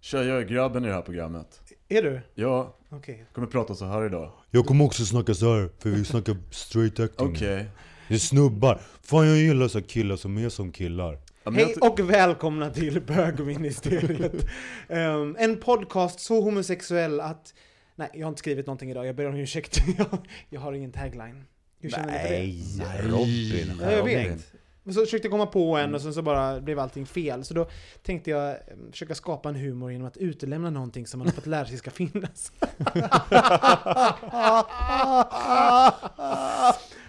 Tja, jag är grabben i det här programmet. Är du? Jag Okej. kommer prata så här idag. Jag kommer också snacka så här för vi snackar straight acting. Okej. Det är snubbar. Fan jag gillar så här killar som är som killar. Ja, men jag Hej ty- och välkomna till Bögministeriet. Ehm, en podcast så homosexuell att... Nej, jag har inte skrivit någonting idag. Jag ber om ursäkt. jag, jag har ingen tagline. Hur känner ni för det? Nej, Robin. Ja, jag vet. Men så försökte jag komma på en och sen så bara blev allting fel. Så då tänkte jag eh, försöka skapa en humor genom att utelämna någonting som man har fått lära sig ska finnas.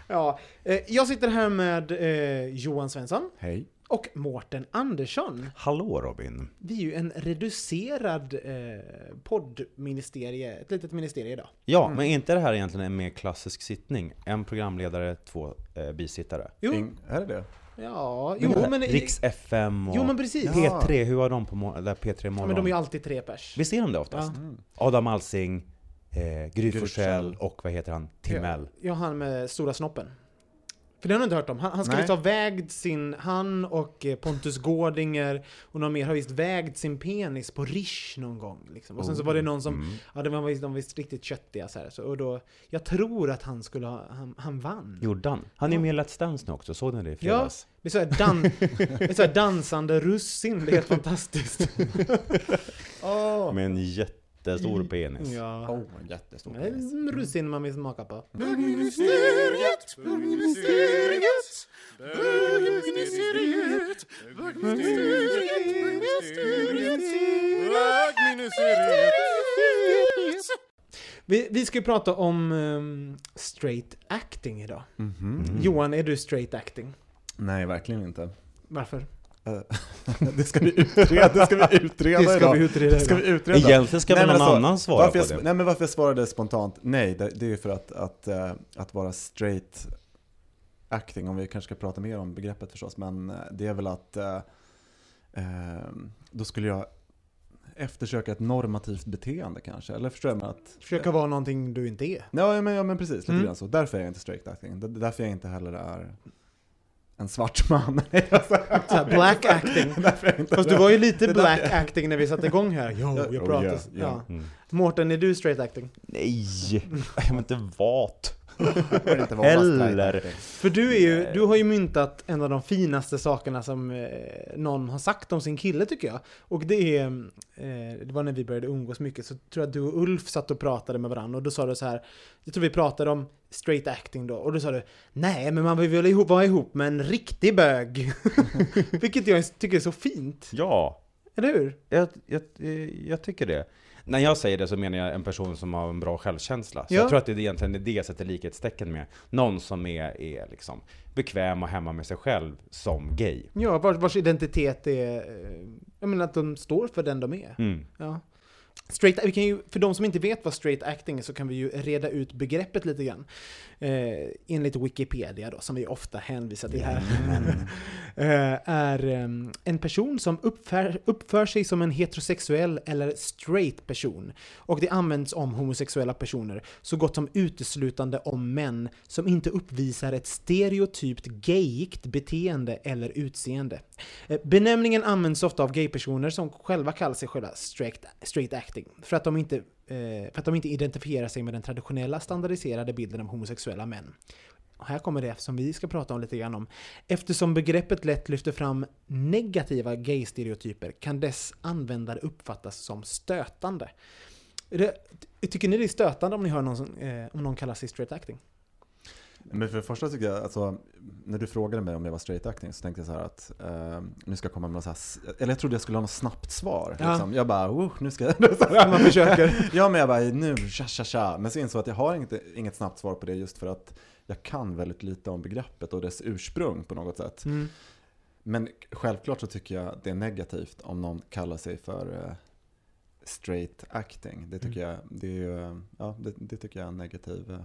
ja, eh, jag sitter här med eh, Johan Svensson Hej. och Mårten Andersson. Hallå Robin. Vi är ju en reducerad eh, poddministerie, ett litet ministerie idag. Ja, men är inte det här egentligen en mer klassisk sittning? En programledare, två eh, bisittare. Jo, Ing- är det det? Ja, jo men... Riks FM och Jo men precis. P3, hur har de på mor- där P3 Ja, Morgon? men de är ju alltid tre pers. Visst är de det oftast? Ja. Adam Alsing, eh, Gry Forssell. och vad heter han? Timell. Ja, han med stora snoppen. För det har du inte hört om. Han, han skulle Nej. ta vägd sin, han och eh, Pontus Gårdinger och någon mer har visst vägd sin penis på Rish någon gång. Liksom. Och sen så var det någon som, ja det var visst, de var visst riktigt köttiga så här. Så, och då, jag tror att han skulle ha, han, han vann. Gjorde han? Han är Ja. med i Let's Dance nu också, såg ni det i Ja, fredags? det är så här, dan, det är så här dansande russin, det är helt fantastiskt. Åh! Med en jättestor penis. Ja. Oh, jättestor Det är penis. som russin man vill smaka på. Bögministeriet, bögministeriet, bögministeriet, bögministeriet. Vi, vi ska ju prata om ehm, straight acting idag. Mhm. Johan, är du straight acting? Nej, verkligen inte. Varför? Eh, det ska vi utreda, det ska vi utreda Det ska idag. vi utreda Det ska vi utreda. Egentligen ska Nej, någon alltså, annan svara på jag, det? Nej men varför jag svarade spontant nej, det, är ju för att, att, eh, att vara straight acting, om vi kanske ska prata mer om begreppet förstås, men eh, det är väl att eh, då skulle jag eftersöka ett normativt beteende kanske, eller förstår jag? Att, Försöka vara någonting du inte är. Ja, men, ja men precis, lite Mm. grann så. Därför är jag inte straight acting. Det är därför jag inte heller är en svart man. Så här, black acting. Fast du var ju lite black acting när vi satte igång här. Jo, Ja, jag oh, pratar. ja, så- ja. Ja. Mm. Mårten, är du straight acting? Nej! Jag vill inte vat. Acting. För du, är ju, du har ju myntat en av de finaste sakerna som eh, någon har sagt om sin kille tycker jag. Och det är, eh, det var när vi började umgås mycket så tror jag att du och Ulf satt och pratade med varandra och då sa du så här, jag tror vi pratade om straight acting då och då sa du nej men man vill väl ihop, vara ihop med en riktig bög. Vilket jag tycker är så fint, Ja, eller hur? jag, jag, eh, jag tycker det. När jag säger det så menar jag en person som har en bra självkänsla. Så Ja. jag tror att det är egentligen det jag sätter likhetstecken med. Någon som är, är liksom bekväm och hemma med sig själv som gay. Ja, vars, vars identitet är, eh, jag menar att de står för den de är. Mm. Ja. Straight, vi kan ju, för de som inte vet vad straight acting är så kan vi ju reda ut begreppet lite grann. Eh, enligt Wikipedia då, som vi ofta hänvisar till här. eh, är eh, en person som uppför, uppför sig som en heterosexuell eller straight person. Och det används om homosexuella personer så gott som uteslutande om män som inte uppvisar ett stereotypt gayigt beteende eller utseende. Eh, Benämningen används ofta av gaypersoner som själva kallar sig själva straight, straight acting. För att, de inte, eh, för att de inte identifierar sig med den traditionella standardiserade bilden av homosexuella män. Och här kommer det som vi ska prata om lite grann om. Eftersom begreppet lätt lyfter fram negativa gay-stereotyper kan dess användare uppfattas som stötande. Det, tycker ni det är stötande om ni hör någon, som, eh, om någon kallar sig straight acting? Men för det första tycker jag, alltså, när du frågade mig om jag var straight acting så tänkte jag så här att eh, nu ska jag komma med något så här, eller jag trodde jag skulle ha något snabbt svar. Ja. Liksom. Jag bara, oh, nu ska jag... Man försöker. ja men jag bara, nu, tja tja tja. Men så insåg jag att jag har inget, inget snabbt svar på det just för att jag kan väldigt lite om begreppet och dess ursprung på något sätt. Mm. Men självklart så tycker jag det är negativt om någon kallar sig för eh, straight acting. Det tycker jag, det, är, ju, ja, det, det tycker jag är en negativ, eh,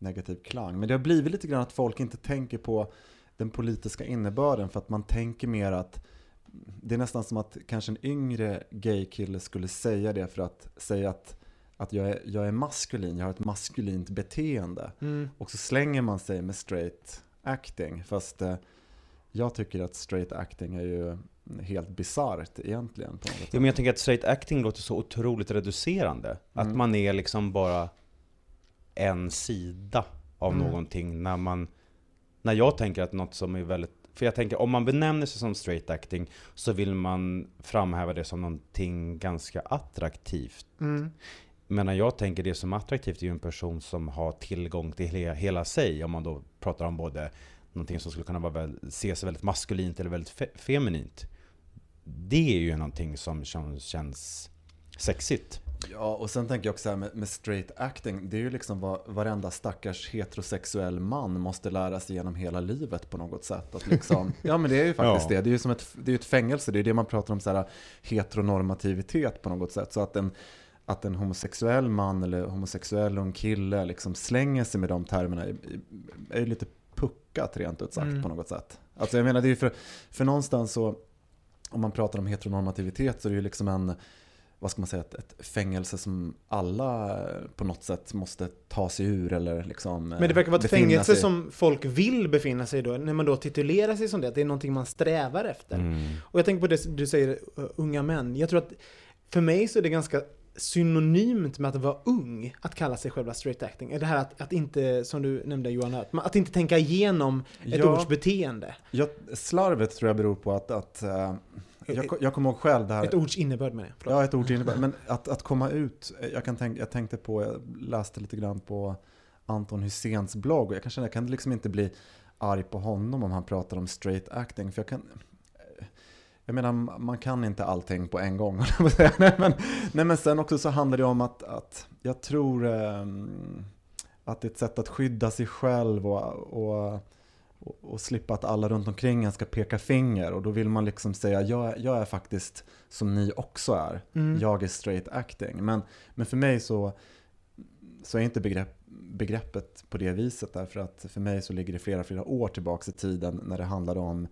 negativ klang. Men det har blivit lite grann att folk inte tänker på den politiska innebörden för att man tänker mer att det är nästan som att kanske en yngre gaykille skulle säga det för att säga att, att jag, är, jag är maskulin, jag har ett maskulint beteende. Mm. Och så slänger man sig med straight acting. Fast eh, jag tycker att straight acting är ju helt bisarrt egentligen. På något. Jo, men jag tänker att straight acting låter så otroligt reducerande. Att Mm. man är liksom bara en sida av Mm. någonting när man... När jag tänker att något som är väldigt... För jag tänker, om man benämner sig som straight acting så vill man framhäva det som någonting ganska attraktivt. Mm. Men när jag tänker det som attraktivt är ju en person som har tillgång till he- hela sig. Om man då pratar om både någonting som skulle kunna vara väl, ses väldigt maskulint eller väldigt fe- feminint. Det är ju någonting som känns, känns sexigt. Ja, och sen tänker jag också här med, med straight acting. Det är ju liksom vad varenda stackars heterosexuell man måste lära sig genom hela livet på något sätt. Att liksom, ja men det är ju faktiskt Ja. det. Det är ju som ett, det är ett fängelse. Det är det man pratar om, så här, heteronormativitet på något sätt. Så att en, att en homosexuell man eller homosexuell ung kille liksom slänger sig med de termerna är, är ju lite puckat rent ut sagt Mm. på något sätt. Alltså jag menar det är ju för, för någonstans så, om man pratar om heteronormativitet så är det ju liksom en, vad ska man säga, ett, ett fängelse som alla eh, på något sätt måste ta sig ur eller liksom Men det verkar vara ett fängelse sig. som folk vill befinna sig i då, när man då titulerar sig som det, att det är någonting man strävar efter. Mm. Och jag tänker på det du säger, uh, unga män. Jag tror att för mig så är det ganska synonymt med att vara ung, att kalla sig själva straight acting. Det här att, att inte, som du nämnde Johan, att, att inte tänka igenom ett Ja. ords beteende. Jag, slarvet tror jag beror på att, att eh, jag, jag kommer ihåg själv det här. Ett ords innebörd med det. Förlåt. Ja, ett ord innebär. Men att, att komma ut, jag, kan tänka, jag tänkte på, jag läste lite grann på Anton Hyséns blogg och jag kan känna, jag kan liksom inte bli arg på honom om han pratar om straight acting. För jag kan, jag menar, man kan inte allting på en gång. nej, men, nej, men sen också så handlar det om att, att jag tror ehm, att det är ett sätt att skydda sig själv och, och, och, och slippa att alla runt omkring en ska peka finger. Och då vill man liksom säga, jag, jag är faktiskt som ni också är. Mm. Jag är straight acting. Men, men för mig så, så är inte begrepp, begreppet på det viset. Därför att för mig så ligger det flera, flera år tillbaka i tiden när det handlade om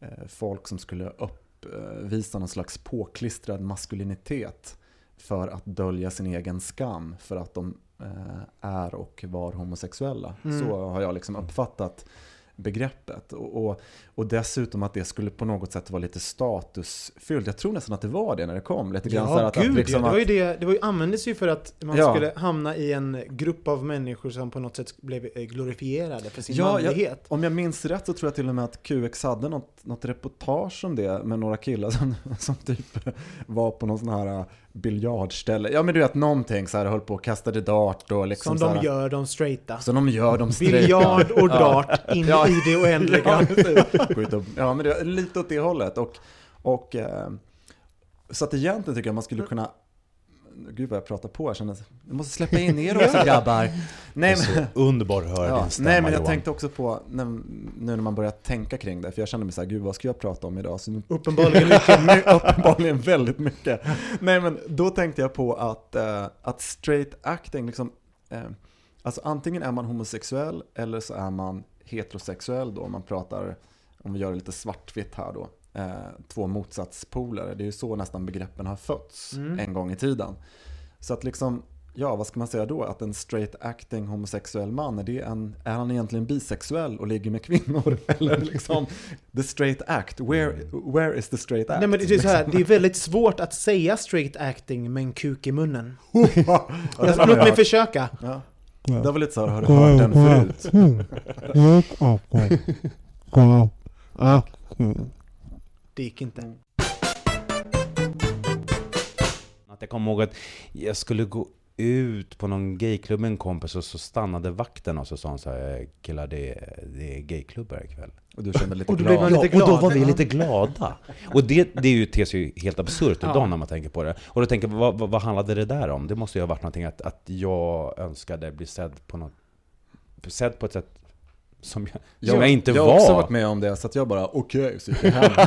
eh, folk som skulle uppvisa någon slags påklistrad maskulinitet för att dölja sin egen skam för att de eh, är och var homosexuella. Mm. Så har jag liksom uppfattat begreppet. Och, och, och dessutom att det skulle på något sätt vara lite statusfyllt. Jag tror nästan att det var det när det kom. Lite grann Ja, att, att gud liksom. Det var ju att, det, det var ju, användes ju för att man Ja. skulle hamna i en grupp av människor som på något sätt blev eh, glorifierade för sin Ja, jag- manlighet. Om jag minns rätt så tror jag till och med att QX hade något, något reportage om det med några killar som, som typ var på någon sån här äh, biljardställe. Ja men du vet någonting så här höll på och kastade dart och liksom som de här, gör, de straighta. Som de gör, de strejkar. Biljard och dart in Ja. i det oändliga. Ja, ja men det är lite åt det hållet. Och, och, eh, så att egentligen tycker jag man skulle kunna Gud vad jag pratar på, jag känner jag måste släppa in er också grabbar. Nej, det är men, så underbart att höra ja, din stämma nej men jag Johan. tänkte också på, när, nu när man börjar tänka kring det, för jag kände mig så här, gud vad ska jag prata om idag? Så Uppenbarligen mycket. My- Uppenbarligen väldigt mycket. Nej men då tänkte jag på att, eh, att straight acting, liksom, eh, alltså antingen är man homosexuell eller så är man heterosexuell då, om man pratar, om vi gör det lite svartvitt här då, två motsatspoler. Det är ju så nästan begreppen har fötts Mm. en gång i tiden. Så att liksom, ja vad ska man säga då? Att en straight acting homosexuell man, är, det en, är han egentligen bisexuell och ligger med kvinnor? Eller liksom, the straight act, where, where is the straight act? Nej men det är så här, det är väldigt svårt att säga straight acting med en kuk i munnen. ja, har låt mig hört. försöka. Ja. Det var lite så här, har du hört den förut? Det gick inte. Mm. Att jag kommer ihåg att jag skulle gå ut på någon gayklubb med en kompis och så stannade vakten och så sa han så här, killar det är, det är gayklubb här ikväll. Och du kände lite Och då blev glad. man lite Ja, och då glad. var vi Ja. lite glada. Och det, det är ju, ter ju helt absurt Ja. idag när man tänker på det. Och då tänker jag, vad, vad, vad handlade det där om? Det måste ju ha varit någonting att, att jag önskade bli sedd på något, sedd på ett sätt som jag, som jag inte jag var. har också varit med om det, så att jag bara okej, så gick jag hem.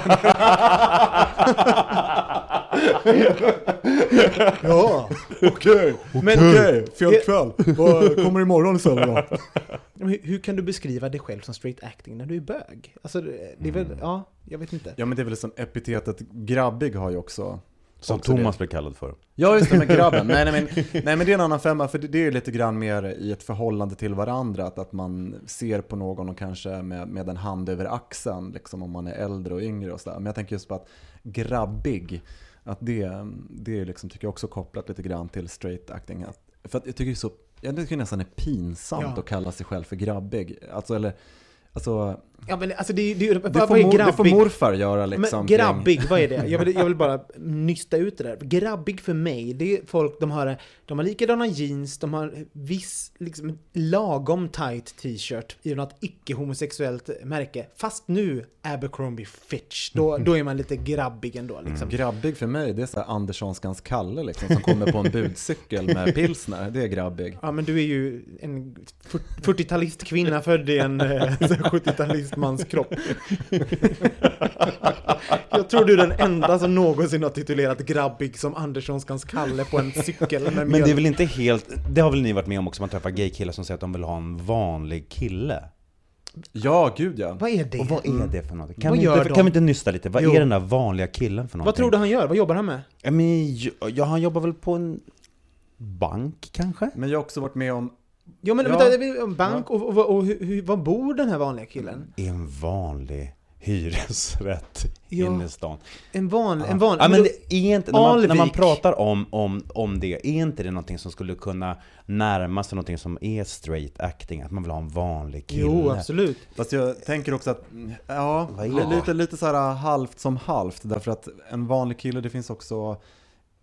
ja, okej, Men- okej, fel kväll. Vad kommer imorgon istället då? Hur, hur kan du beskriva dig själv som straight acting när du är bög? Alltså, det är väl, ja, jag vet inte. Ja men det är väl som epitetet grabbig har ju också som Thomas blev kallad för. Ja just det, med grabben. nej, nej, men, nej men det är en annan femma, för det, är lite grann mer i ett förhållande till varandra. Att, att man ser på någon och kanske med, med en hand över axeln, liksom om man är äldre och yngre och sådär. Men jag tänker just på att grabbig, att det, det är liksom, tycker jag också kopplat lite grann till straight acting. Att, för att jag tycker det är så, jag tycker nästan det är pinsamt Ja. att kalla sig själv för grabbig. Alltså eller, alltså, Ja men alltså det, det, det, vad, får, vad är det får morfar göra liksom. Men grabbig, vad är det? Jag vill, jag vill bara nysta ut det där. Grabbig för mig, det är folk, de har, de har likadana jeans, de har viss, liksom lagom tight t-shirt i något icke-homosexuellt märke. Fast nu Abercrombie Fitch, då, mm. då är man lite grabbig ändå. Mm. Liksom. Mm. Grabbig för mig, det är såhär Anderssonskans Kalle liksom, som kommer på en budcykel med pilsner. Det är grabbig. Ja men du är ju en 40-talistkvinna född i en eh, 70-talist mans kropp. Jag tror du är den enda som någonsin har titulerat grabbig som Anderssonskans Kalle på en cykel. Men det är väl inte helt, det har väl ni varit med om också, man träffar gaykillar som säger att de vill ha en vanlig kille. Ja, gud ja. Vad är det? Och vad är det för något? Kan, vi, inte, kan vi inte nysta lite? Vad Jo. är den där vanliga killen för någonting? Vad tror du han gör? Vad jobbar han med? Ja, men, ja, han jobbar väl på en bank kanske? Men jag har också varit med om Ja men Ja. vänta, det är en bank och, och, och, hur, hur, var bor den här vanliga killen? I en vanlig hyresrätt Ja. inne i stan. En vanlig, en vanlig... Ja, men det är inte, när, man, när man pratar om, om, om det, är inte det någonting som skulle kunna närma sig någonting som är straight acting? Att man vill ha en vanlig kille? Jo, absolut. fast jag tänker också att, ja, Vad lite, lite så här halvt som halvt. Därför att en vanlig kille, det finns också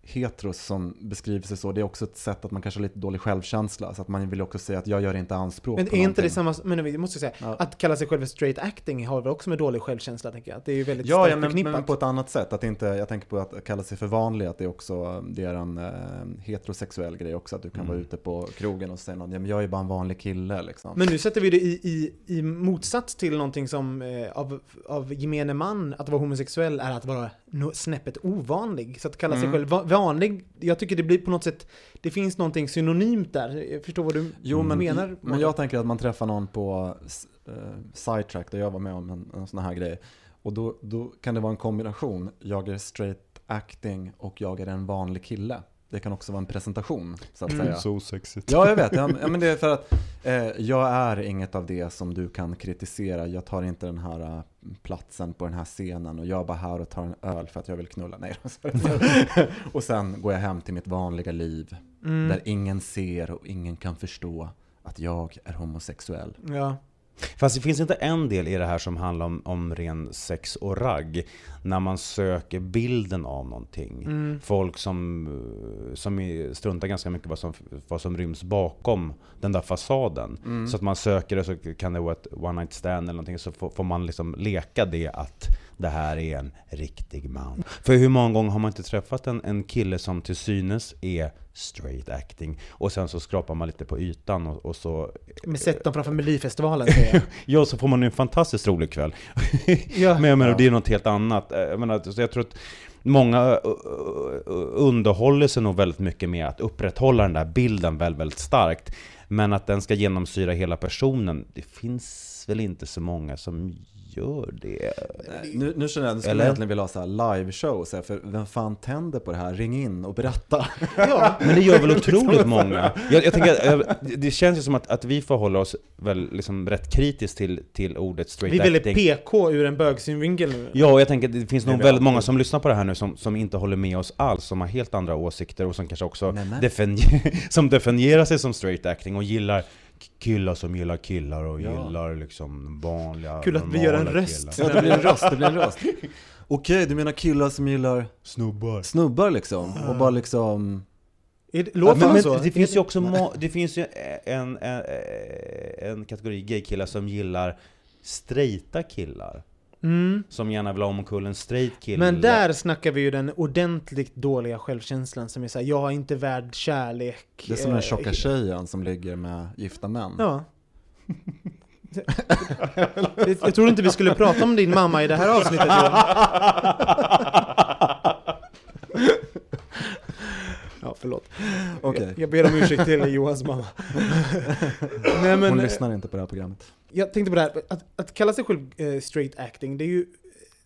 heteros som beskriver sig så. Det är också ett sätt att man kanske har lite dålig självkänsla. Så att man vill också säga att jag gör inte anspråk Men på är inte det samma, men vi måste säga, Ja. att kalla sig själv för straight acting har väl också med dålig självkänsla tänker jag. Det är ju väldigt Ja, starkt ja men, förknippat. men på ett annat sätt. Att inte, jag tänker på att kalla sig för vanlig, att det är också det är en eh, heterosexuell grej också. Att du kan Mm. vara ute på krogen och säga någon, ja men jag är bara en vanlig kille liksom. Men nu sätter vi det i, i, i motsats till någonting som eh, av, av gemene man, att vara homosexuell är att vara no, snäppet ovanlig. Så att kalla sig Mm. själv vanlig, jag tycker det blir på något sätt, det finns någonting synonymt där. Jag förstår vad du Jo, men, menar. men jag tänker att man träffar någon på uh, sidetrack där jag var med om en, en sån här grej. Och då, då kan det vara en kombination. Jag är straight acting och jag är en vanlig kille. Det kan också vara en presentation, så att Mm. säga. Så sexigt. Ja, jag vet. Ja, men det är för att eh, jag är inget av det som du kan kritisera. Jag tar inte den här eh, platsen på den här scenen och jag är bara här och tar en öl för att jag vill knulla. Nej, och sen går jag hem till mitt vanliga liv Mm, där ingen ser och ingen kan förstå att jag är homosexuell. ja. Fast det finns inte en del i det här som handlar om, om ren sex och ragg. När man söker bilden av någonting. Mm. Folk som, som struntar ganska mycket vad som, vad som ryms bakom den där fasaden. Mm. Så att man söker det så kan det vara ett one night stand eller någonting. Så får, får man liksom leka det att det här är en riktig man. För hur många gånger har man inte träffat en, en kille som till synes är straight acting. Och sen så skrapar man lite på ytan och, och så Men sätt dem framför Melodifestivalen säger jag. Ja, så får man en fantastiskt rolig kväll. Ja. Men jag menar, Ja. det är något helt annat. Eh, Jag, menar, jag tror att många eh, eh, underhåller sig nog väldigt mycket med att upprätthålla den där bilden väldigt, väldigt starkt. Men att den ska genomsyra hela personen, det finns väl inte så många som gör det. Nu, nu känner jag att jag skulle egentligen vilja ha så här live show, så här, för vem fan tänder på det här? Ring in och berätta. ja. Men det gör väl otroligt många. Jag, jag tänker, eh, det känns ju som att, att vi förhåller oss väl liksom rätt kritiskt till, till ordet straight Vi är väldigt acting. PK ur en bögsynvinkel nu. Ja, och jag tänker att det finns nog väldigt många som lyssnar på det här nu som, som inte håller med oss alls, som har helt andra åsikter och som kanske också Nämen. definier- som definierar sig som straight acting och gillar killar som gillar killar och Ja. gillar liksom vanliga, Kul att vi gör en normala röst. killar. Ja, det blir en röst, det blir en röst. Okej, du menar killar som gillar Snubbar. snubbar liksom? Och bara liksom det- Låter men, det men så? det finns ju också det finns ju en, en, en kategori gaykillar som gillar straighta killar. Mm. Som gärna vill ha omkull en straight kille. Men där snackar vi ju den ordentligt dåliga självkänslan som är såhär, jag är inte värd kärlek. Det är som den eh, tjocka tjejen som ligger med gifta män. Ja. jag, tror inte vi skulle prata om din mamma i det här avsnittet Johan. Ja, förlåt. Okej, Jag, jag ber om ursäkt till Johans mamma. Nej, men, hon lyssnar inte på det här programmet. Jag tänkte på det här, att, att kalla sig själv eh, straight acting, det är ju,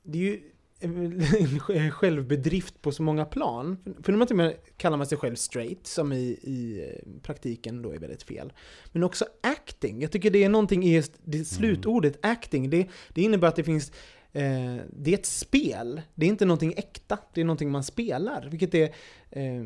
det är ju en självbedrift på så många plan. För när man till och med kallar man sig själv straight, som i, i eh, praktiken då är väldigt fel. Men också acting, jag tycker det är någonting i just det slutordet acting, det, det innebär att det finns Eh, det är ett spel, det är inte någonting äkta, det är någonting man spelar. Vilket är, eh,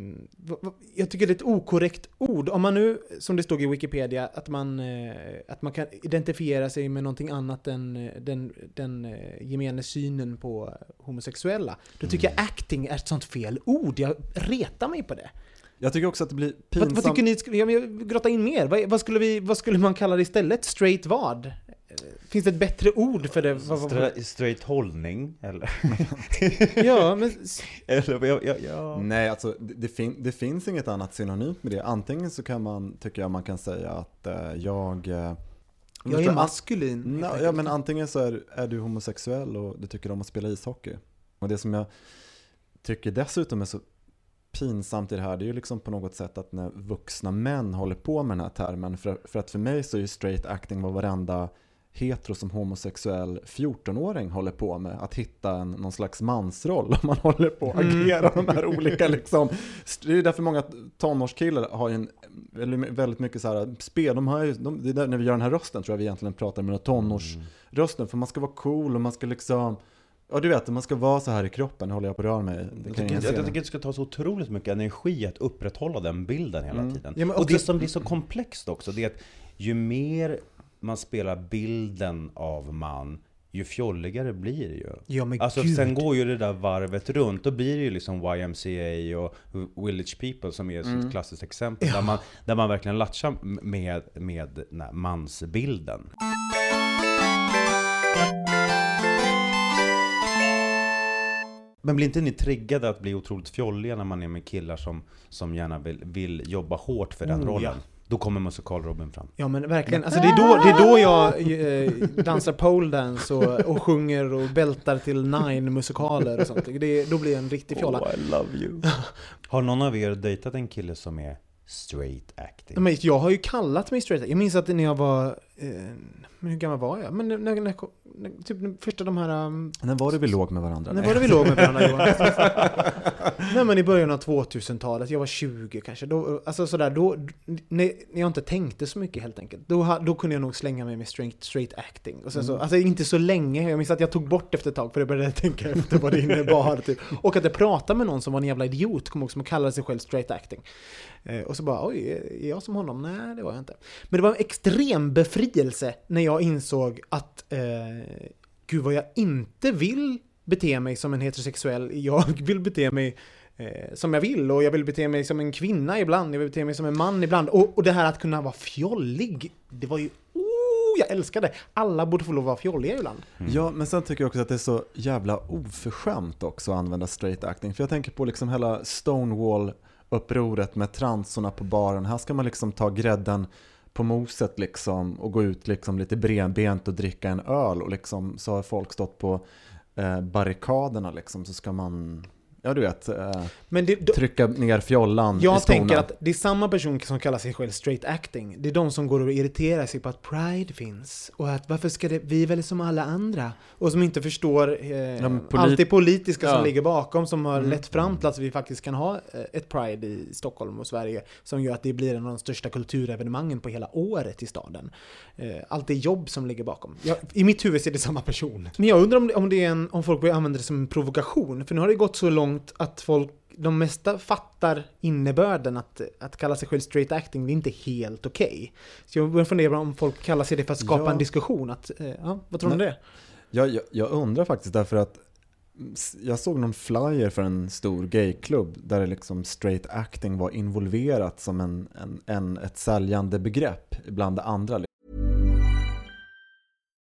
jag tycker det är ett okorrekt ord. Om man nu, som det stod i Wikipedia, att man, eh, att man kan identifiera sig med någonting annat än eh, den, den eh, gemene synen på homosexuella. Då tycker jag acting är ett sånt fel ord, jag retar mig på det. Jag tycker också att det blir Vad, pinsamt. vad tycker ni, jag vill grotta in mer, vad, vad, skulle vi, vad skulle man kalla det istället? Straight vad? Finns det ett bättre ord för det? Stra, straight hållning, eller? ja, men eller ja, ja, ja. Nej, alltså det, fin det finns inget annat synonymt med det. Antingen så kan man, tycker jag man kan säga att eh, jag... Eh, jag är maskulin. enkelt. ja, men antingen så är, är du homosexuell och du tycker om att spela ishockey. Och det som jag tycker dessutom är så pinsamt i det här, det är ju liksom på något sätt att när vuxna män håller på med den här termen, för, för att för mig så är ju straight acting vad varenda hetero som homosexuell 14-åring håller på med, att hitta en, någon slags mansroll om man håller på att Mm. agera de här olika liksom. Det är därför många tonårskillar har ju en, väldigt- mycket så här spel, de har ju, de, det är där, när vi gör den här rösten tror jag vi egentligen pratar med några tonårs rösten för man ska vara cool och man ska liksom Ja du vet, man ska vara så här i kroppen, nu håller jag på att röra mig. Det Jag tycker, jag, jag tycker det ska ta så otroligt mycket energi att upprätthålla den bilden hela Mm. tiden. Ja, men och det som blir så komplext också, det är att ju mer man spelar bilden av man, ju fjolligare blir det ju. Ja men Alltså gud. sen går ju det där varvet runt, då blir det ju liksom YMCA och Village People som är ett Mm. klassiskt exempel. Där, man, där man verkligen latchar med, med den här mansbilden. Men blir inte ni triggade att bli otroligt fjolliga när man är med killar som, som gärna vill, vill jobba hårt för den Oh, rollen? ja. Då kommer musikal-Robin fram. Ja men verkligen, alltså det är då, det är då jag eh, dansar poledance och, och sjunger och bältar till nine musikaler och sånt. Det, då blir jag en riktig fjolla. Oh, I love you. Har någon av er dejtat en kille som är straight acting? Men jag har ju kallat mig straight Jag minns att när jag var, men hur gammal var jag? Men när, när, när, typ första de här... Um, När var det vi låg med varandra? när var det vi låg med varandra Johan? Nej men i början av 2000-talet, jag var 20 kanske. Då, alltså sådär, då, när, när jag inte tänkte så mycket helt enkelt. Då, då kunde jag nog slänga mig med straight, straight acting. Och sen så, Mm. alltså inte så länge, jag minns att jag tog bort efter ett tag för jag började tänka efter vad det innebar. Typ. Och att jag pratade med någon som var en jävla idiot, kom också som kallade sig själv straight acting. Eh, och så bara, oj, är jag som honom? Nej, det var jag inte. Men det var en extrem befrielse när jag insåg att, eh, gud vad jag inte vill bete mig som en heterosexuell. Jag vill bete mig eh, som jag vill och jag vill bete mig som en kvinna ibland, jag vill bete mig som en man ibland. Och, och det här att kunna vara fjollig, det var ju, oh, jag älskade. Alla borde få lov att vara fjolliga ibland. Mm. Ja, men sen tycker jag också att det är så jävla oförskämt också att använda straight acting. För jag tänker på liksom hela Stonewall-upproret med transorna på baren. Här ska man liksom ta grädden på moset liksom och gå ut liksom lite bredbent och dricka en öl och liksom så har folk stått på eh, barrikaderna liksom så ska man, ja du vet, eh, Men det, då, trycka ner fjollan i Jag skorna. tänker att det är samma person som kallar sig själv straight acting. Det är de som går och irriterar sig på att pride finns. Och att varför ska det, vi är väl som alla andra. Och som inte förstår eh, polit- allt det politiska som Ja. ligger bakom som har Mm. lett fram till att vi faktiskt kan ha eh, ett pride i Stockholm och Sverige. Som gör att det blir en av de största kulturevenemangen på hela året i staden. Eh, allt det jobb som ligger bakom. Jag, I mitt huvud är det samma person. Men jag undrar om det, om, det är en, om folk börjar använda det som en provokation. För nu har det gått så långt att folk de mesta fattar innebörden att, att kalla sig själv straight acting, det är inte helt okej. Så jag börjar fundera om folk kallar sig det för att skapa Ja. en diskussion. Att, eh, ja, vad tror du om det? Jag, jag, jag undrar faktiskt därför att jag såg någon flyer för en stor gayklubb där liksom straight acting var involverat som en, en, en, ett säljande begrepp bland det andra.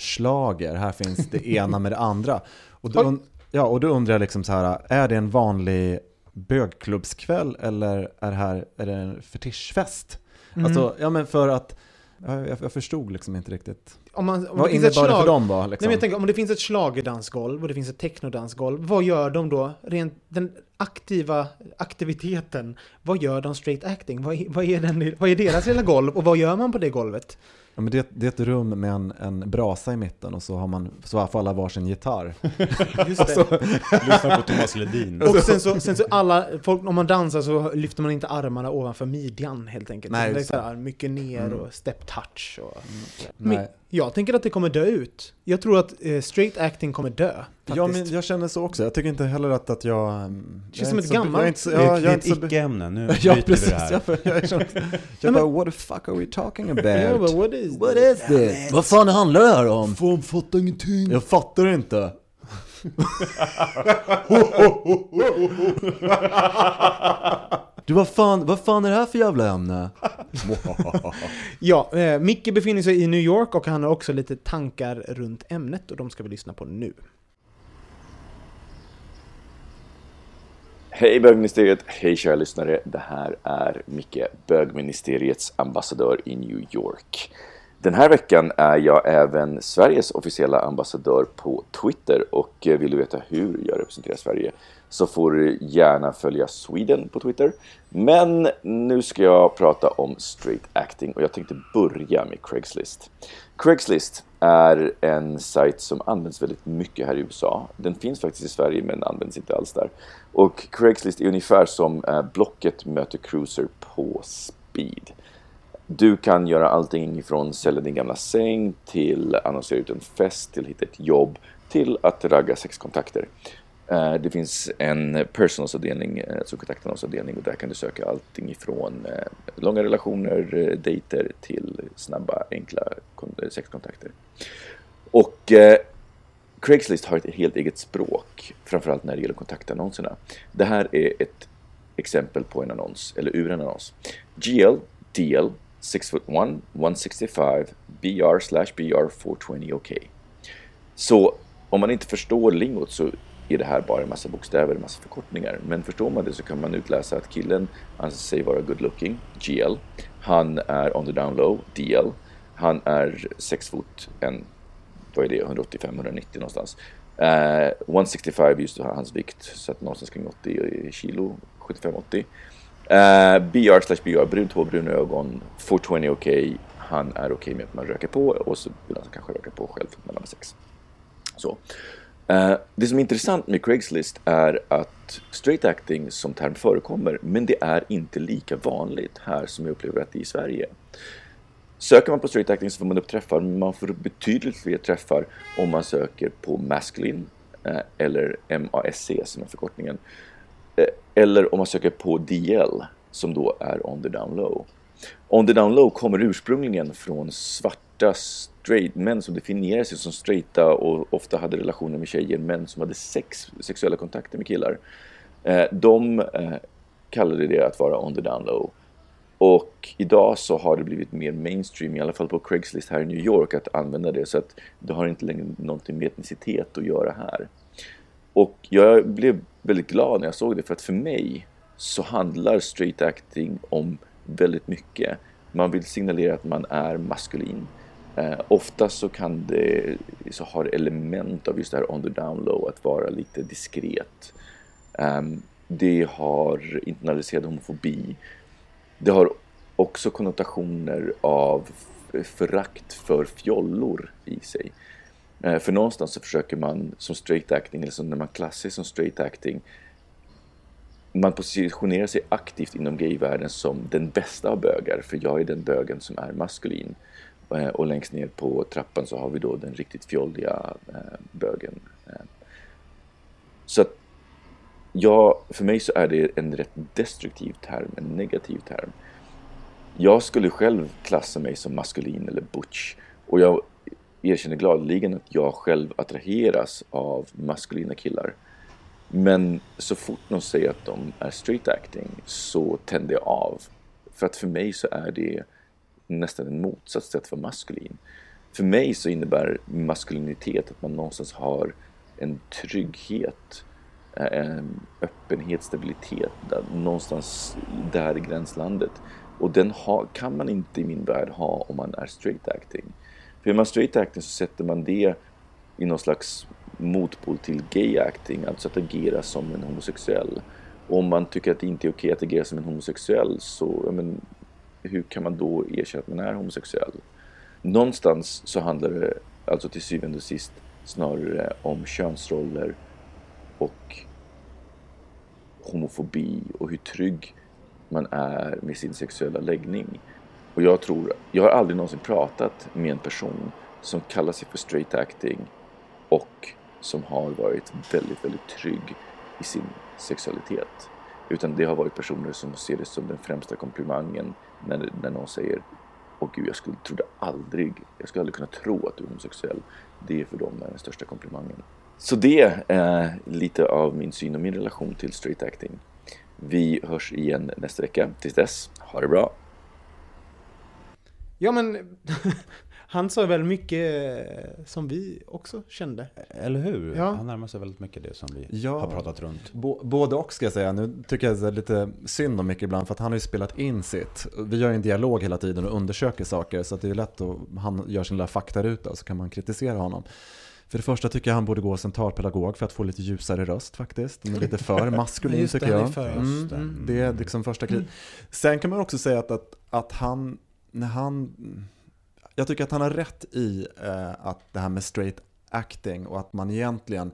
slager, här finns det ena med det andra. Och då, ja, och då undrar jag liksom så här, är det en vanlig bögklubbskväll eller är det här är det en fetischfest? Mm. Alltså, ja men för att, ja, jag, jag förstod liksom inte riktigt. Om, man, om Vad innebar det för dem Nej, liksom? men jag tänker, om det finns ett schlagerdansgolv och det finns ett technodansgolv, vad gör de då? Rent den aktiva aktiviteten, vad gör de straight acting? Vad, är- vad, är, den, vad är deras lilla golv och vad gör man på det golvet? Ja, men det, det är ett rum med en, en brasa i mitten och så har man, så får alla varsin gitarr. Just det. Lyssna på Thomas Ledin. Och sen så, sen så alla, folk, om man dansar så lyfter man inte armarna ovanför midjan helt enkelt. Nej, det är så här, mycket ner Mm. och step touch. Och, men Nej. jag tänker att det kommer dö ut. Jag tror att eh, straight acting kommer dö. Ja, men jag känner så också. Jag tycker inte heller att, att jag... mm, Känns jag som ett så- gammalt- Jag är inte så, Det är, det jag ett inte så, icke-ämne, nu Ja, bryter vi precis. det här. Jag, jag, är så, jag bara, what the fuck are we talking about? Is What this? is this? Vad fan handlar det här om? Fan fattar ingenting. Jag fattar inte. Du, vad fan, vad fan är det här för jävla ämne? Ja, eh, Micke befinner sig i New York och han har också lite tankar runt ämnet och de ska vi lyssna på nu. Hej bögministeriet, hej kära lyssnare. Det här är Micke, bögministeriets ambassadör i New York. Den här veckan är jag även Sveriges officiella ambassadör på Twitter och eh, vill du veta hur jag representerar Sverige så får du gärna följa Sweden på Twitter. Men nu ska jag prata om straight acting och jag tänkte börja med Craigslist. Craigslist är en sajt som används väldigt mycket här i USA. Den finns faktiskt i Sverige men används inte alls där. Och Craigslist är ungefär som eh, Blocket möter Cruiser på speed. Du kan göra allting från sälja din gamla säng till annonsera ut en fest, till hitta ett jobb, till att ragga sexkontakter. Eh, det finns en personalsavdelning, alltså eh, kontaktannonsavdelning och där kan du söka allting ifrån eh, långa relationer, dejter till snabba, enkla sexkontakter. Och eh, Craigslist har ett helt eget språk, framförallt när det gäller kontaktannonserna. Det här är ett exempel på en annons, eller ur en annons. GL, DL, 6 foot 1, 165, BR slash BR 420 OK. Så om man inte förstår lingot så är det här bara en massa bokstäver, en massa förkortningar. Men förstår man det så kan man utläsa att killen anser sig vara good looking, GL. Han är on the down low, DL. Han är 6 fot, en, vad är det, 185-190 någonstans. Eh, uh, 165 just hans vikt, så att någonstans kring 80 kilo, 75-80. Eh, BR slash BR, brunt hår, bruna ögon, 420 okej. Han är okej med att man röker på och så vill han kanske röka på själv när man har sex. Så. Uh, det som är intressant med Craigslist är att straight acting som term förekommer, men det är inte lika vanligt här som jag upplever att det är i Sverige. Söker man på straight acting så får man upp träffar, men man får upp betydligt fler träffar om man söker på masculine uh, eller MASC som är förkortningen. Eller om man söker på DL som då är on the down low. On the down low kommer ursprungligen från svarta straight män som definierar sig som straighta och ofta hade relationer med tjejer, män som hade sex, sexuella kontakter med killar. Eh, de eh, kallade det att vara on the down low. Och idag så har det blivit mer mainstream, i alla fall på Craigslist här i New York, att använda det. Så att det har inte längre någonting med etnicitet att göra här. Och jag blev väldigt glad när jag såg det, för att för mig så handlar straight acting om väldigt mycket. Man vill signalera att man är maskulin. Eh, ofta så kan det, så har det element av just det här on the down low, att vara lite diskret. Eh, det har internaliserad homofobi. Det har också konnotationer av förakt för fjollor i sig. Eh, för någonstans så försöker man som straight acting, eller som när man klassiskt som straight acting, man positionerar sig aktivt inom gayvärlden som den bästa av bögar, för jag är den bögen som är maskulin. Eh, och längst ner på trappan så har vi då den riktigt fjolliga eh, bögen. Så att Ja, för mig så är det en rätt destruktiv term, en negativ term. Jag skulle själv klassa mig som maskulin eller butch och jag erkänner gladeligen att jag själv attraheras av maskulina killar. Men så fort någon säger att de är straight acting så tänder jag av. För att för mig så är det nästan en motsats till att vara maskulin. För mig så innebär maskulinitet att man någonstans har en trygghet en öppenhet, stabilitet, där, någonstans där i gränslandet. Och den ha, kan man inte i min värld ha om man är straight acting. För är man straight acting så sätter man det i någon slags motpol till gay acting, alltså att agera som en homosexuell. Och om man tycker att det inte är okej att agera som en homosexuell så, men, hur kan man då erkänna att man är homosexuell? Någonstans så handlar det alltså till syvende och sist snarare om könsroller och homofobi och hur trygg man är med sin sexuella läggning. Och jag tror, jag har aldrig någonsin pratat med en person som kallar sig för straight acting och som har varit väldigt, väldigt trygg i sin sexualitet. Utan det har varit personer som ser det som den främsta komplimangen när, när någon säger Åh gud, jag skulle, trodde aldrig, jag skulle aldrig kunna tro att du är homosexuell. Det är för dem den största komplimangen. Så det är lite av min syn och min relation till straight acting. Vi hörs igen nästa vecka. Tills dess, ha det bra! Ja men, han sa väl mycket som vi också kände. Eller hur? Ja. Han närmar sig väldigt mycket det som vi Ja. har pratat runt. Bo- både och ska jag säga. Nu tycker jag det är lite synd om Micke ibland för att han har ju spelat in sitt. Vi gör ju en dialog hela tiden och undersöker saker så att det är lätt att han gör sin lilla faktaruta och så kan man kritisera honom. För det första tycker jag han borde gå som talpedagog för att få lite ljusare röst faktiskt. Är lite för maskulin Just det, tycker han är jag. för- Mm, det. Mm. det är liksom första kritik. Sen kan man också säga att, att, att han, när han, jag tycker att han har rätt i eh, att det här med straight acting och att man egentligen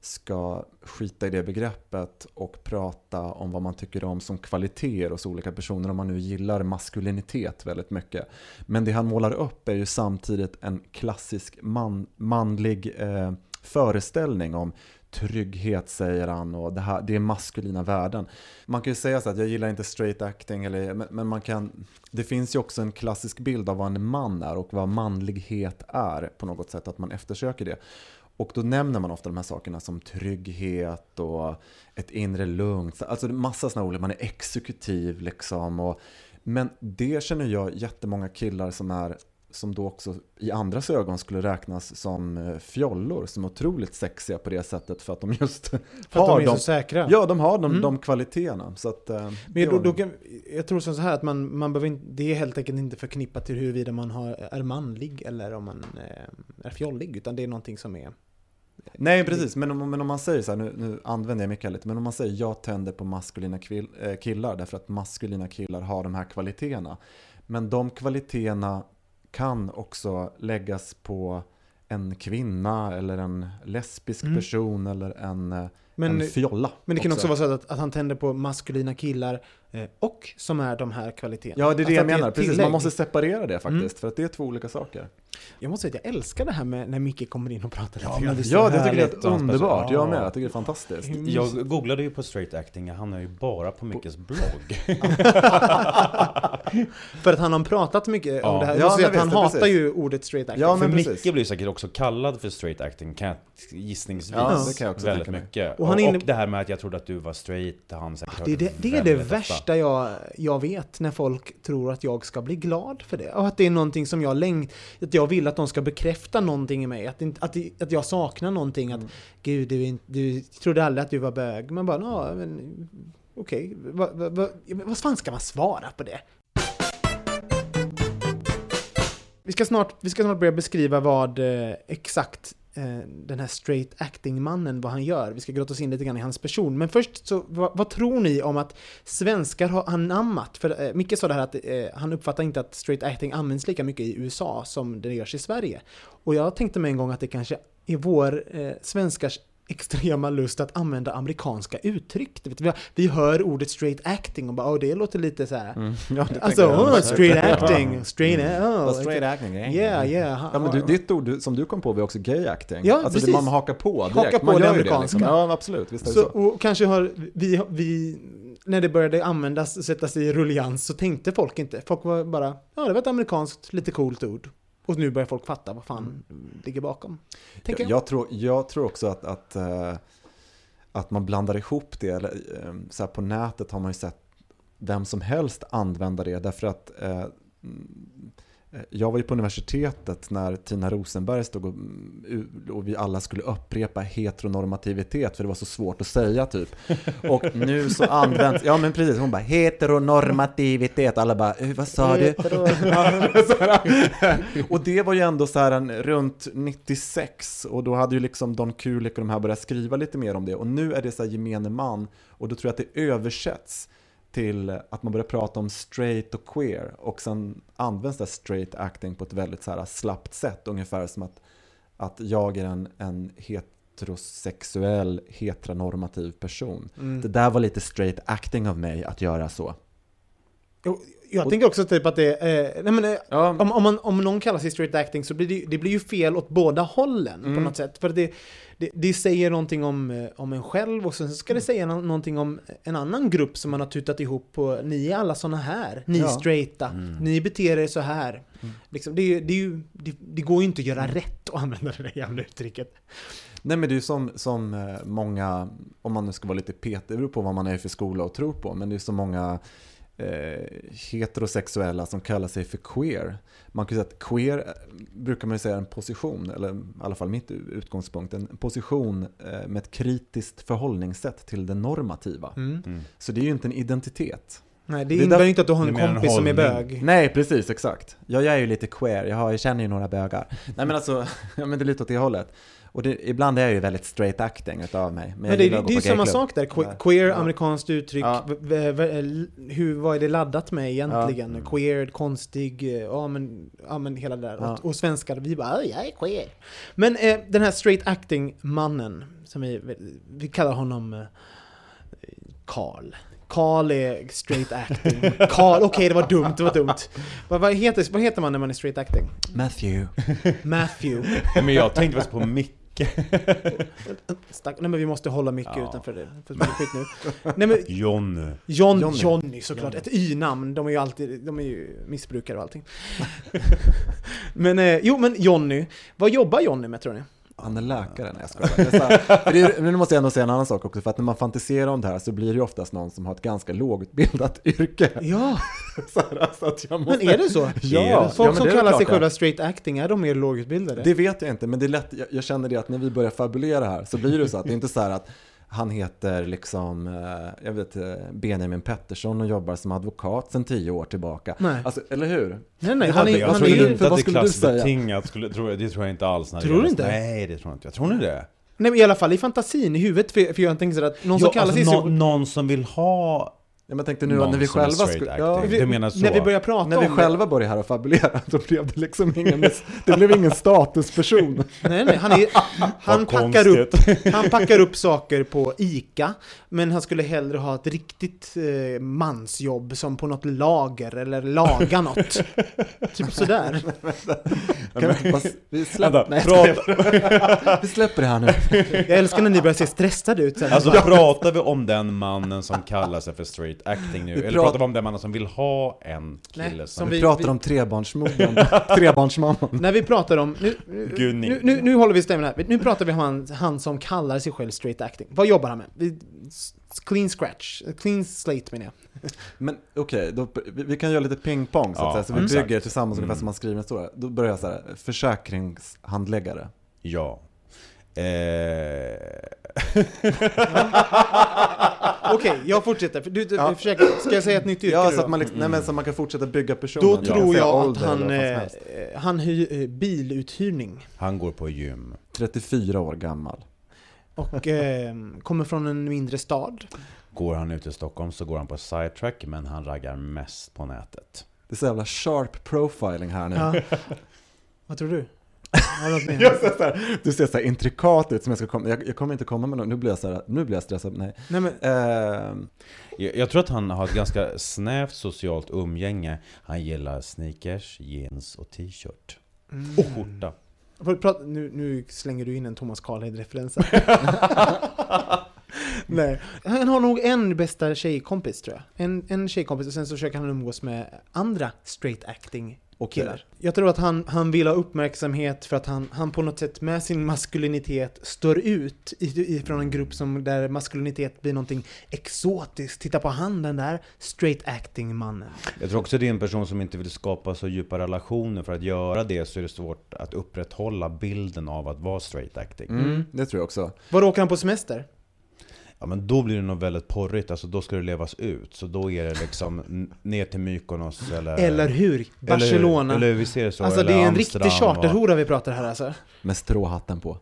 ska skita i det begreppet och prata om vad man tycker om som kvaliteter hos olika personer om man nu gillar maskulinitet väldigt mycket. Men det han målar upp är ju samtidigt en klassisk man, manlig eh, föreställning om trygghet säger han och det, här, det är maskulina värden. Man kan ju säga så att jag gillar inte straight acting, eller, men, men man kan, det finns ju också en klassisk bild av vad en man är och vad manlighet är på något sätt, att man eftersöker det. Och då nämner man ofta de här sakerna som trygghet och ett inre lugn. Alltså massa sådana ord, man är exekutiv liksom. Och, men det känner jag jättemånga killar som är som då också i andras ögon skulle räknas som eh, fjollor, som är otroligt sexiga på det sättet för att de just För att de är så säkra. Ja, de har de, Mm. de kvaliteterna. Så att, eh, Men då, då kan, jag tror som så här att man, man behöver inte, det är helt enkelt inte förknippat till huruvida man har, är manlig eller om man eh, är fjollig, utan det är någonting som är... Nej, precis. Men om, men om man säger så här, nu, nu använder jag mycket lite, men om man säger jag tänder på maskulina kvill, killar därför att maskulina killar har de här kvaliteterna. Men de kvaliteterna kan också läggas på en kvinna eller en lesbisk Mm. person eller en, eh, Men, en fjolla. men det kan också vara så att, att han tänder på maskulina killar och som är de här kvaliteterna. Ja, det är det Alltså jag menar. Precis, man måste separera det faktiskt. Mm. För att det är två olika saker. Jag måste säga att jag älskar det här med när Micke kommer in och pratar lite men Ja, det det tycker jag är underbart. Jag med. Ja. Jag tycker det är fantastiskt. Jag googlade ju på straight acting, jag hamnade ju bara på Mickes blogg. För att han har pratat mycket om Ja. det här. Ja, Jag att han visst, hatar precis. ju ordet straight acting. Ja, för men Micke precis. blir säkert också kallad för straight acting, kan jag gissningsvis. Ja, det kan jag också väldigt mycket. Och Och, han och, inne- det här med att jag trodde att du var straight, han säkert Det är hört det, det, är det ofta. Värsta jag, jag vet, när folk tror att jag ska bli glad för det. Och att det är någonting som jag längt, att jag vill att de ska bekräfta någonting i mig. Att, att, att jag saknar någonting. Mm. Att gud, du, inte- du trodde aldrig att du var bög. Men bara, ja, men okej. Vad vad- vad- vad fan ska man svara på det? Vi ska snart, vi ska snart börja beskriva vad eh, exakt Eh, den här straight acting-mannen, vad han gör. Vi ska grotta oss in lite grann i hans person. Men först, så, vad, vad tror ni om att svenskar har anammat, för eh, Micke sa det här att eh, han uppfattar inte att straight acting används lika mycket i USA som det görs i Sverige. Och jag tänkte mig en gång att det kanske är vår eh, svenskars extrema lust att använda amerikanska uttryck. Vi, vi hör ordet straight acting och bara åh, det låter lite så här. Mm. Ja, det Alltså, oh, straight acting, straight, oh, Fast straight acting? Yeah, yeah. Ja men du, ditt ord som du kom på var också gay acting. Ja, alltså precis. det man hakar på direkt. Hakar på man det amerikanska. liksom. Ja absolut, visst är det Så, så. och kanske har vi, vi, när det började användas sättas i rullians så tänkte folk inte. Folk var bara, ja det var ett amerikanskt, lite coolt ord. Och nu börjar folk fatta vad fan ligger bakom. Jag, jag. jag, tror, jag tror också att, att, eh, att man blandar ihop det. Eller, eh, så på nätet har man ju sett vem som helst använda det. Därför att eh, mm, jag var ju på universitetet när Tina Rosenberg stod och, mm, och vi alla skulle upprepa heteronormativitet för det var så svårt att säga typ. Och nu så används, ja men precis, hon bara heteronormativitet, alla bara "Eh, vad sa du? och det var ju ändå så här en, runt 96 och då hade ju liksom Don Kulik och de här börjat skriva lite mer om det och nu är det så här gemene man och då tror jag att det översätts till att man börjar prata om straight och queer och sen används det straight acting på ett väldigt så här slappt sätt ungefär som att, att jag är en, en heterosexuell heteronormativ person. Mm. Det där var lite straight acting av mig att göra så. Och Jag tänker också typ att det är, nej men, eh, Ja. om, om, man, om någon kallar sig straight acting så blir det, det blir ju fel åt båda hållen på Mm. något sätt. För det, det, det säger någonting om, eh, om en själv och sen så ska det säga nå- någonting om en annan grupp som man har tutat ihop på, ni är alla såna här, ni Ja. straighta, ni beter er så här. Liksom, det, är det, är ju, det, det går ju inte att göra rätt att använda det där jävla uttrycket. Nej men det är ju som, som eh, många, om man nu ska vara lite petig, det beror på vad man är för skola och tror på, men det är så många eh, heterosexuella som kallar sig för queer. Man kan säga att queer eh, brukar man ju säga är en position, eller i alla fall mitt utgångspunkt, en position eh, med ett kritiskt förhållningssätt till det normativa. Mm. Så det är ju inte en identitet. Nej, det, Det är innebär ju inte att du har en mer en kompis som är bög. Nej, precis, exakt. Ja, jag är ju lite queer, jag, har, jag känner ju några bögar. Nej men alltså, ja, men det är lite åt det hållet. Och det, ibland är jag ju väldigt straight acting utav mig. Men jag det, det, det är samma sak där. Que-. Queer, Ja. amerikanskt uttryck. Ja. V- v- v- hur, vad är det laddat med egentligen? Ja. Queer, konstig, eh, ja men, ja, men hela det där. Ja. Och, och svenskar, vi bara "Ja, jag är queer. Men eh, den här straight acting-mannen, som vi, vi kallar honom eh, Karl. Karl är straight acting. Karl, okej det var dumt, det var dumt. Vad, vad, heter, vad heter man när man är straight acting? Matthew. Matthew. Men jag tänkte faktiskt på Micke. Stack, nej men vi måste hålla mycket Ja. utanför det. För det är skit nu. Nej men John. John, Johnny. Johnny. såklart. Ett y-namn. De är ju alltid, de är ju missbrukare och allting. men, eh, jo men Johnny. Vad jobbar Johnny med tror ni? Han är läkare, nej jag skojar. Det är nu måste jag ändå säga en annan sak också, för att när man fantiserar om det här så blir det ju oftast någon som har ett ganska lågutbildat yrke. Ja, här, alltså måste... men är det så? Ja, det Folk ja, som kallar sig själva straight acting, är de mer lågutbildade? Det vet jag inte, men det är lätt, jag, jag känner det att när vi börjar fabulera här så blir det så att det är inte så här att han heter liksom, eh, jag vet, eh, Benjamin Pettersson och jobbar som advokat sedan tio år tillbaka. Nej. Alltså, eller hur? nej, nej, det han är, Jag han tror är, inte för att det är du klassbetingat, skulle, tror det tror jag inte alls. När det Tror du gäller- inte? Nej, det tror jag inte. Jag tror ni det? nej men i alla fall i fantasin, i huvudet. För, för jag tänker så att någon som Ja, kallar alltså, sig nå- så... någon som vill ha Ja, men jag tänkte nu någon när vi själva skulle... Ja, så? När vi börjar prata när vi själva började här och fabulera, då blev det liksom ingen, det blev ingen statusperson. Nej, nej, han, är, han, packar upp, han packar upp saker på ICA, men han skulle hellre ha ett riktigt eh, mansjobb som på något lager eller laga något. typ sådär. Kan vi, bara, vi, nej, vi släpper det här nu. Jag älskar när ni börjar se stressade ut. Sen. Alltså pratar vi om den mannen som kallar sig för straight acting nu? Vi Eller pratar- pratar vi om den mannen som vill ha en kille Nej, som... som Vi vi- pratar vi- om trebarnsmodern, trebarnsmamman. När vi pratar om... Nu, nu, nu, nu, nu håller vi stämmen här. Nu pratar vi om han, han som kallar sig själv straight acting. Vad jobbar han med? Clean scratch. Clean slate menar jag. Men okej, då- vi, vi kan göra lite pingpong så att Ja, säga, så vi bygger exakt. tillsammans ungefär Mm. som man skriver en historia. Då börjar jag så här, försäkringshandläggare. Ja. Eh... Okej, jag fortsätter. Du, du, Ja. försöker, ska jag säga ett nytt yrke Ja, så att man, liksom, nej, men så man kan fortsätta bygga personen. Då tror säga jag att han, eh, han hyr eh, biluthyrning. Han går på gym. 34 år gammal. Och eh, kommer från en mindre stad. Går han ut i Stockholm så går han på sidetrack, men han raggar mest på nätet. Det är så jävla sharp profiling här nu. Ja. Vad tror du? Jag ser så här, du ser så här intrikat ut som jag ska komma, jag, jag kommer inte komma med något, nu blir jag så här, nu blir jag stressad, nej. Nej, men, Ehm, Jag, jag tror att han har ett ganska snävt socialt umgänge. Han gillar sneakers, jeans och t-shirt. mm. Och skjorta. Nu, nu slänger du in en Thomas Carlhed-referens. Nej. Han har nog en bästa tjejkompis tror jag. En, en tjejkompis och sen så försöker han umgås med andra straight acting Okej. killar. Jag tror att han, han vill ha uppmärksamhet för att han, han på något sätt med sin maskulinitet står ut i- ifrån en grupp som där maskulinitet blir någonting exotiskt. Titta på han den där straight acting mannen. Jag tror också det är en person som inte vill skapa så djupa relationer. För att göra det så är det svårt att upprätthålla bilden av att vara straight acting. mm, det tror jag också. Var åker han på semester? Ja men då blir det nog väldigt porrigt, alltså då ska det levas ut. Så då är det liksom ner till Mykonos eller... Eller hur? Barcelona. Eller, eller vi ser det så. alltså det är en Amsterdam, riktig charterhora vi pratar här alltså. Med stråhatten på.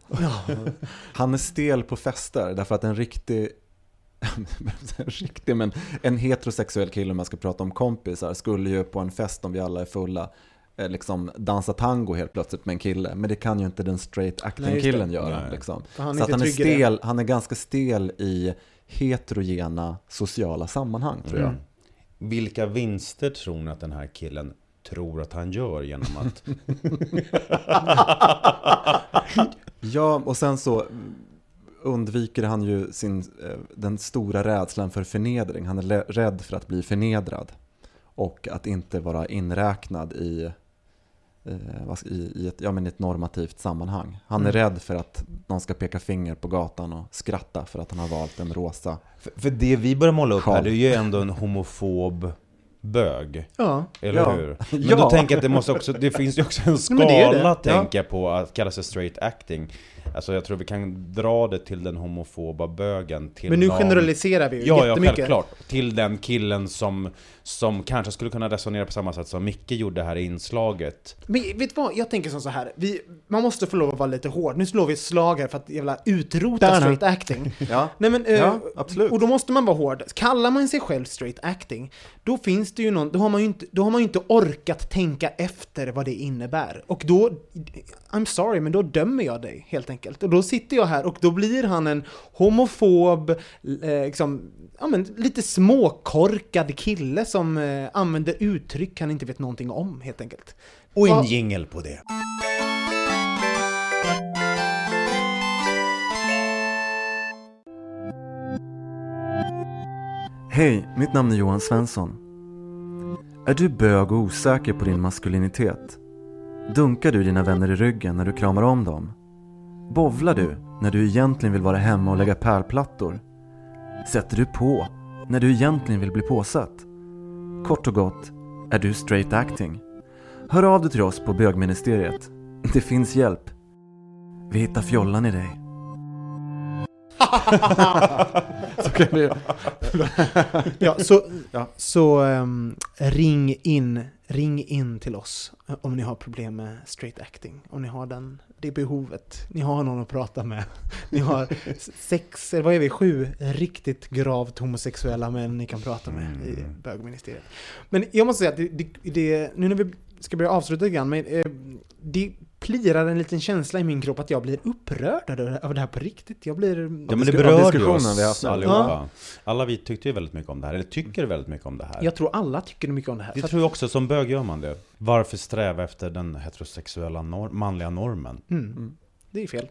Han är stel på fester därför att en riktig en riktig, men en heterosexuell kille om jag ska prata om kompisar skulle ju på en fest om vi alla är fulla liksom dansa tango helt plötsligt med en kille. Men det kan ju inte den straight acting killen göra. Liksom. Han är Så han är det. stel, han är ganska stel i heterogena sociala sammanhang tror jag. Mm. Vilka vinster tror ni att den här killen tror att han gör genom att... Ja, och sen så undviker han ju sin, eh, den stora rädslan för förnedring. Han är rädd för att bli förnedrad. Och att inte vara inräknad i, eh, i, i, ett, ja, men i ett normativt sammanhang. Han är Mm. rädd för att någon ska peka finger på gatan och skratta för att han har valt en rosa. För, för det vi börjar måla upp här, det är ju ändå en homofob bög. Ja. Eller Ja. hur? Men Ja. då tänker jag att det måste också, det finns ju också en men det är skala det. att tänka på att kalla sig straight acting. Alltså jag tror vi kan dra det till den homofoba bögen. Till Men nu någon- generaliserar vi ju Ja, ja, jättemycket. självklart. Till den killen som, som kanske skulle kunna resonera på samma sätt som Micke gjorde här i inslaget. Men vet du vad, jag tänker som så här. Vi, man måste få lov att vara lite hård. Nu slår vi ett slag här för att jävla utrota Där straight acting. Ja, Nej men, eh, Ja, absolut. Och då måste man vara hård. Kallar man sig själv straight acting, då finns det ju någon, då har man ju inte, då har man ju inte orkat tänka efter vad det innebär. Och då, I'm sorry, men då dömer jag dig helt enkelt. Och då sitter jag här och då blir han en homofob, eh, liksom, ja men lite småkorkad kille som eh, använder uttryck han inte vet någonting om helt enkelt. Och en jingel på det. Hej, mitt namn är Johan Svensson. Är du bög och osäker på din maskulinitet? Dunkar du dina vänner i ryggen när du kramar om dem? Bovlar du när du egentligen vill vara hemma och lägga pärlplattor? Sätter du på när du egentligen vill bli påsatt? Kort och gott, är du straight acting? Hör av dig till oss på bögministeriet. Det finns hjälp. Vi hittar fjollan i dig. Så kan det Ja, så, Ja. så ehm, ring in ring in till oss eh, om ni har problem med straight acting. Om ni har den, det behovet. Ni har någon att prata med. Ni har sex, eller vad är vi, sju riktigt gravt homosexuella män ni kan prata med i Mm. bögministeriet. Men jag måste säga att det, det, det, nu när vi ska börja avsluta lite grann, men eh, det plirar en liten känsla i min kropp att jag blir upprörd över det här på riktigt. Jag blir... Ja men det berörde ju diskussionen vi oss haft allihopa. Alla vi tyckte ju väldigt mycket om det här, eller tycker väldigt mycket om det här. Jag tror alla tycker mycket om det här. Det tror jag också, som bög gör man det. Varför sträva efter den heterosexuella nor- manliga normen? Mm. Det är fel.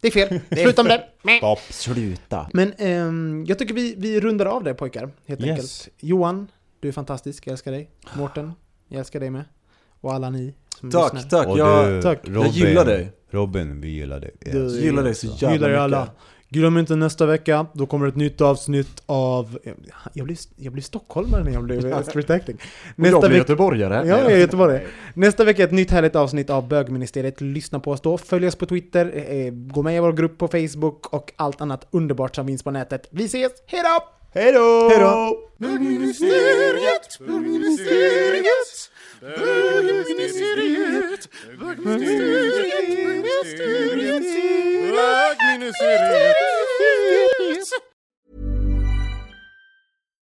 Det är fel. Sluta med det. Stopp! Sluta. Men ehm, jag tycker vi, vi rundar av det pojkar, helt Yes. enkelt. Johan, du är fantastisk, jag älskar dig. Mårten, jag älskar dig med. Och alla ni som Tack, lyssnar. tack. Och Jag, du, tack. Robin, jag gillar dig. Robin, vi gillar dig. Du-. Jag gillar dig så jävla Gillar er mycket. alla. Glöm inte nästa vecka, då kommer ett nytt avsnitt av... Jag blev, jag blev stockholmare när jag blev street acting. Och jag blir göteborgare. Ja, jag är göteborgare. Nästa vecka ett nytt härligt avsnitt av Bögministeriet. Lyssna på oss då. Följ oss på Twitter, eh, gå med i vår grupp på Facebook och allt annat underbart som finns på nätet. Vi ses, hejdå! Hejdå! Hejdå! Bögministeriet, bögministeriet, bögministeriet, bögministeriet, bögministeriet.